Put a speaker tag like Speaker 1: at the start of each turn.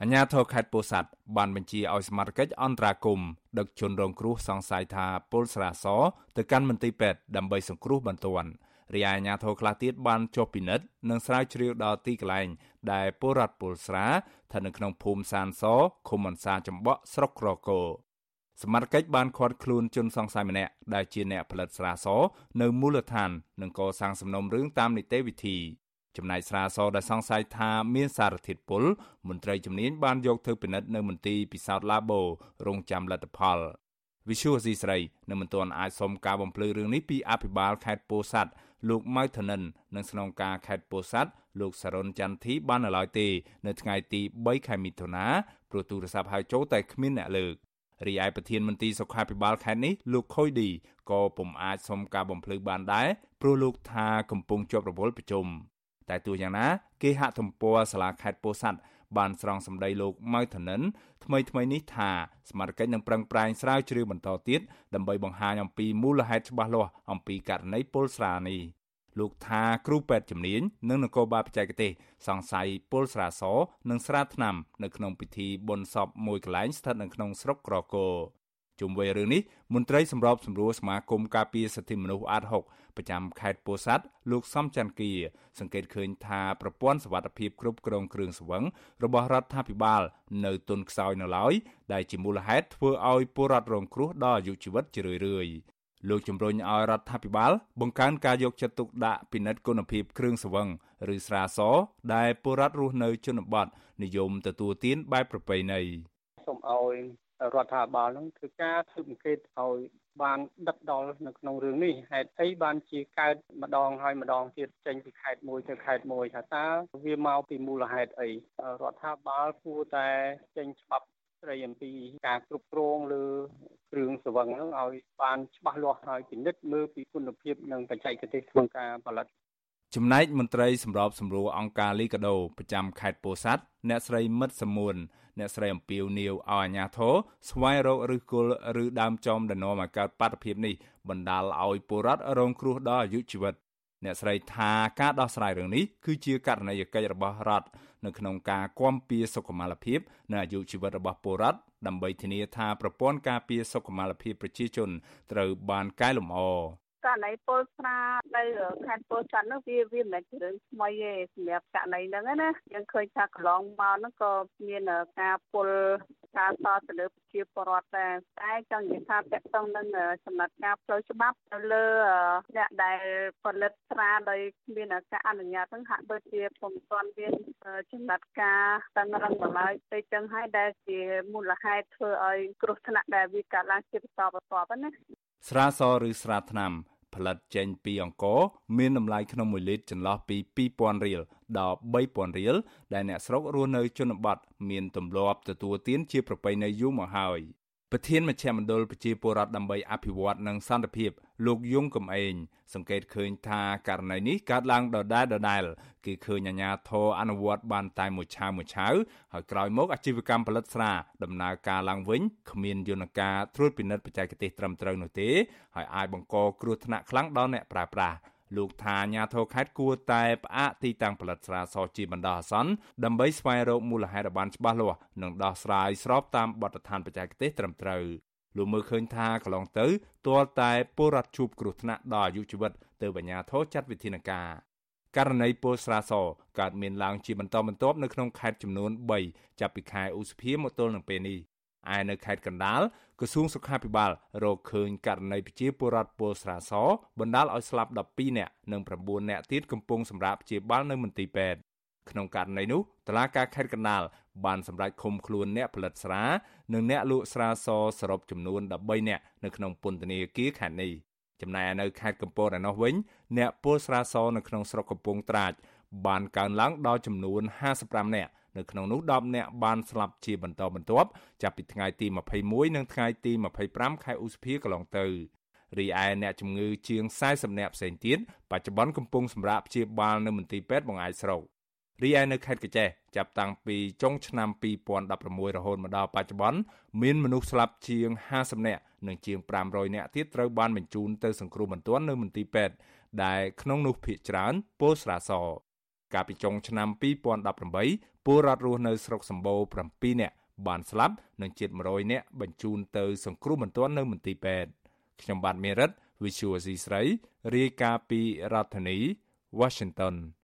Speaker 1: អាជ្ញាធរខេត្តពោធិ៍សាត់បានបញ្ជាឲ្យសមាជិកអន្តរាគមដឹកជនរងគ្រោះសង្ស័យថាពលស្រាសទៅកាន់មន្ទីរពេទ្យដើម្បីសង្គ្រោះបន្ទាន់រីឯអាជ្ញាធរខ្លះទៀតបានចុះពិនិត្យនិងស្រាវជ្រាវដល់ទីកន្លែង ដែលពលរដ្ឋពលស្រាស្ថិតនៅក្នុងភូមិសានសឃុំអន្សាចំបក់ស្រុកក្រគរសមត្ថកិច្ចបានឃាត់ខ្លួនជនសង្ស័យម្នាក់ដែលជាអ្នកផលិតស្រាសនៅមូលដ្ឋាននិងកសាងសំណុំរឿងតាមនីតិវិធី ចំណែកស្រាសដែលសង្ស័យថាមានសារធាតុពុលមន្ត្រីជំនាញបានយកទៅពិនិត្យនៅមន្ទីរពិសោធន៍ Labo រងចាំលទ្ធផលវិសុវស៊ីស្រីនៅមិនទាន់អាចសុំការបំភ្លឺរឿងនេះពីអភិបាលខេត្តពោធិ៍សាត់លោកម៉ៅធនិននិងស្នងការខេត្តពោធិ៍សាត់លោកសរុនចន្ទធីបាននៅឡើយទេនៅថ្ងៃទី3ខែមិថុនាព្រោះទូរស័ព្ទហៅចូលតែគ្មានអ្នកលើករីឯប្រធានមន្ត្រីសុខាភិបាលខេត្តនេះលោកខុយឌីក៏ពុំអាចសុំការបំភ្លឺបានដែរព្រោះលោកថាកំពុងជាប់រវល់ប្រជុំ តែទោះយ៉ាងណាគេហាក់ទំព័រសាលាខេត្តពោធិ៍សាត់បានស្រង់សម្ដីលោកម៉ៅធនិនថ្មីថ្មីនេះថាសមាជិកនឹងប្រឹងប្រែងស្រាវជ្រាវបន្តទៀតដើម្បីបង្ហាញអំពីមូលហេតុច្បាស់លាស់អំពីករណីពុលស្រានេះលោកថាគ្រូពេទ្យជំនាញនិងនគរបាលបច្ចេកទេសសង្ស័យពុលស្រាសនិងស្រាថ្នាំនៅក្នុងពិធីបុណ្យសពមួយកន្លែងស្ថិតនៅក្នុងស្រុកក្រគរ ជុំវិញរឿងនេះមន្ត្រីសម្របសម្រួលសមាគមការពារសិទ្ធិមនុស្សអាត6ប្រចាំខេត្តពោធិ៍សាត់លោកសំច័ន្ទគីសង្កេតឃើញថាប្រព័ន្ធសវត្ថិភាពគ្រប់គ្រងគ្រឿងស្វឹងរបស់រដ្ឋាភិបាល នៅទុនខ្សោយនៅឡើយដែលជាមូលហេតុធ្វើឲ្យពលរដ្ឋរងគ្រោះដល់អាយុជីវិតជារឿយៗលោកជំរុញឲ្យរដ្ឋាភិបាល បង្កើនការយកចិត្តទុកដាក់ពិនិត្យគុណភាពគ្រឿងស្វឹងឬស្រាស ដែលពលរដ្ឋរស់នៅជនបទនិយមទទួលទានបែបប្រពៃណី
Speaker 2: សូមឲ្យ រដ្ឋាភិបាលនឹងធ្វើការស៊ើបអង្កេតឲ្យបានដិតដល់នៅក្នុងរឿងនេះហេតុអីបានជាកើតម្ដងហើយម្ដងទៀតចេញពីខេត្តមួយទៅខេត្តមួយថាតើវាមកពីមូលហេតុអីរដ្ឋាភិបាលគួរតែចេញច្បាប់ស្ដីអំពីការគ្រប់គ្រងលើគ្រឿងសង្វឹងហ្នឹងឲ្យបានច្បាស់លាស់ហើយពិនិត្យមើលពីគុណភាពនិងបច្ចេកទេសក្នុងការផលិត
Speaker 1: ចំណែកមន្ត្រីសម្របសម្រួលអង្គការលីកាដូប្រចាំខេត្តពោធិ៍សាត់អ្នកស្រីមិត្តសមួន អ្នកស្រីអំពីវនីវឲ្យអាជ្ញាធរស្វែងរកឬគល់ឬដើមចំដំណំឲ្យកើតបាតុភិបនេះបណ្ដាលឲ្យពលរដ្ឋរងគ្រោះដល់អាយុជីវិតអ្នកស្រីថាការដោះស្រាយរឿងនេះគឺជាករណីយកិច្ចរបស់រដ្ឋនៅក្នុងការគាំពៀសុខុមាលភាពនិងអាយុជីវិតរបស់ពលរដ្ឋដើម្បីធានាថាប្រព័ន្ធការពារសុខុមាលភាពប្រជាជនត្រូវបានកែលម្អ
Speaker 3: ករណីពលស្រានៅខេត្តពោធិ៍សាត់នោះវាវាមិនមែនជារឿងថ្មីទេសម្រាប់ករណីហ្នឹងណាយើងឃើញថាកន្លងមកហ្នឹងក៏មានការពលការសទៅលើប្រជាពលរដ្ឋដែរតែចង់និយាយថាតកតងនឹងចំណាត់ការផ្លូវច្បាប់ទៅលើអ្នកដែលផលិតស្រាដោយមានការអនុញ្ញាតហ្នឹងហាក់ដូចជាពុំទាន់មានចំណាត់ការតឹងរឹងដល់ឡើយទៅចឹងហើយដែលជាមូលហេតុធ្វើឲ្យគ្រោះថ្នាក់ដែលវាកើតឡើងជាបន្តបន្ទាប់ណា
Speaker 1: ស្រាសឬស្រាថ្នាំ ផលិតចេញពីអង្គរមានតម្លៃក្នុង1លីត្រចន្លោះពី2000រៀលដល់3000រៀលដែលអ្នកស្រុករស់នៅជនបទមានទម្លាប់ទទួលទានជាប្រពៃណីយូរមកហើយ។ ប្រធានមជ្ឈមណ្ឌលប្រជាពលរដ្ឋដើម្បីអភិវឌ្ឍនិងសន្តិភាពលោកយងកំឯងសង្កេតឃើញថាករណីនេះកើតឡើងដដែលដដែលគឺឃើញអាញាធរអនុវត្តបានតែមួយឆាវមួយឆាវហើយក្រោយមកអាជីវកម្មផលិតស្រាដំណើរការឡើងវិញគ្មានយន្តការត្រួតពិនិត្យបច្ចេកទេសត្រឹមត្រូវនោះទេហើយអាចបង្កគ្រោះថ្នាក់ខ្លាំងដល់អ្នកប្រើប្រាស់ លោកថាអាញាធរខេត្តគួរតែផ្អាកទីតាំងផលិតស្រាសជាបណ្ដោះអាសន្នដើម្បីស្វែងរកមូលហេតុឲ្យបានច្បាស់លាស់និងដោះស្រាយស្របតាមបទដ្ឋានបច្ចេកទេសត្រឹមត្រូវលោកមើលឃើញថាកន្លងទៅទាល់តែពលរដ្ឋជួបគ្រោះថ្នាក់ដល់អាយុជីវិតទៅបញ្ញាធរចាត់វិធានការករណីពលស្រាសកើតមានឡើងជាបន្តបន្ទាប់នៅក្នុងខេត្តចំនួន3ចាប់ពីខែឧសភាមកទល់នឹងពេលនេះ ឯនៅខេត្តកណ្ដាលក្រសួងសុខាភិបាលរកឃើញករណីប្រជាពលរដ្ឋពលស្រាសបណ្ដាលឲ្យស្លាប់12នាក់និង9នាក់ទៀតកំពុងសម្រាប់ព្យាបាលនៅមន្ទីរពេទ្យក្នុងករណីនោះតឡាការខេត្តកណ្ដាលបានសម្រេចឃុំខ្លួនអ្នកផលិតស្រានិងអ្នកលក់ស្រាសសរុបចំនួន13នាក់នៅក្នុងពន្ធនាគារខេត្តនេះចំណែកនៅខេត្តកំពតឯណោះវិញអ្នកពលស្រាសនៅក្នុងស្រុកកំពង់ត្រាចបានកើនឡើងដល់ចំនួន55នាក់ នៅក្នុងនោះ10នាក់បានស្លាប់ជាបន្តបន្ទាប់ចាប់ពីថ្ងៃទី21និងថ្ងៃទី25ខែឧសភាកន្លងទៅរីឯអ្នកជំងឺជាង40នាក់ផ្សេងទៀតបច្ចុប្បន្នកំពុងសម្រាកព្យាបាលនៅមន្ទីរពេទ្យបង្អែកស្រុករីឯនៅខេត្តកញ្ចេះចាប់តាំងពីចុងឆ្នាំ2016រហូតមកដល់បច្ចុប្បន្នមានមនុស្សស្លាប់ជាង50នាក់និងជាង500នាក់ទៀតត្រូវបានបញ្ជូនទៅសង្គ្រោះបន្ទាន់នៅមន្ទីរពេទ្យដែលក្នុងនោះភាគច្រើនពលស្រាស កាលពីចុងឆ្នាំ2018ពលរដ្ឋរស់នៅស្រុកសម្បូរ7នាក់បានស្លាប់និងជិត100នាក់បញ្ជូនទៅសង្គ្រោះបន្ទាន់នៅមន្ទីរពេទ្យខ្ញុំបាទមេរិត Visual C ស្រីរាយការណ៍ពីរដ្ឋធានី Washington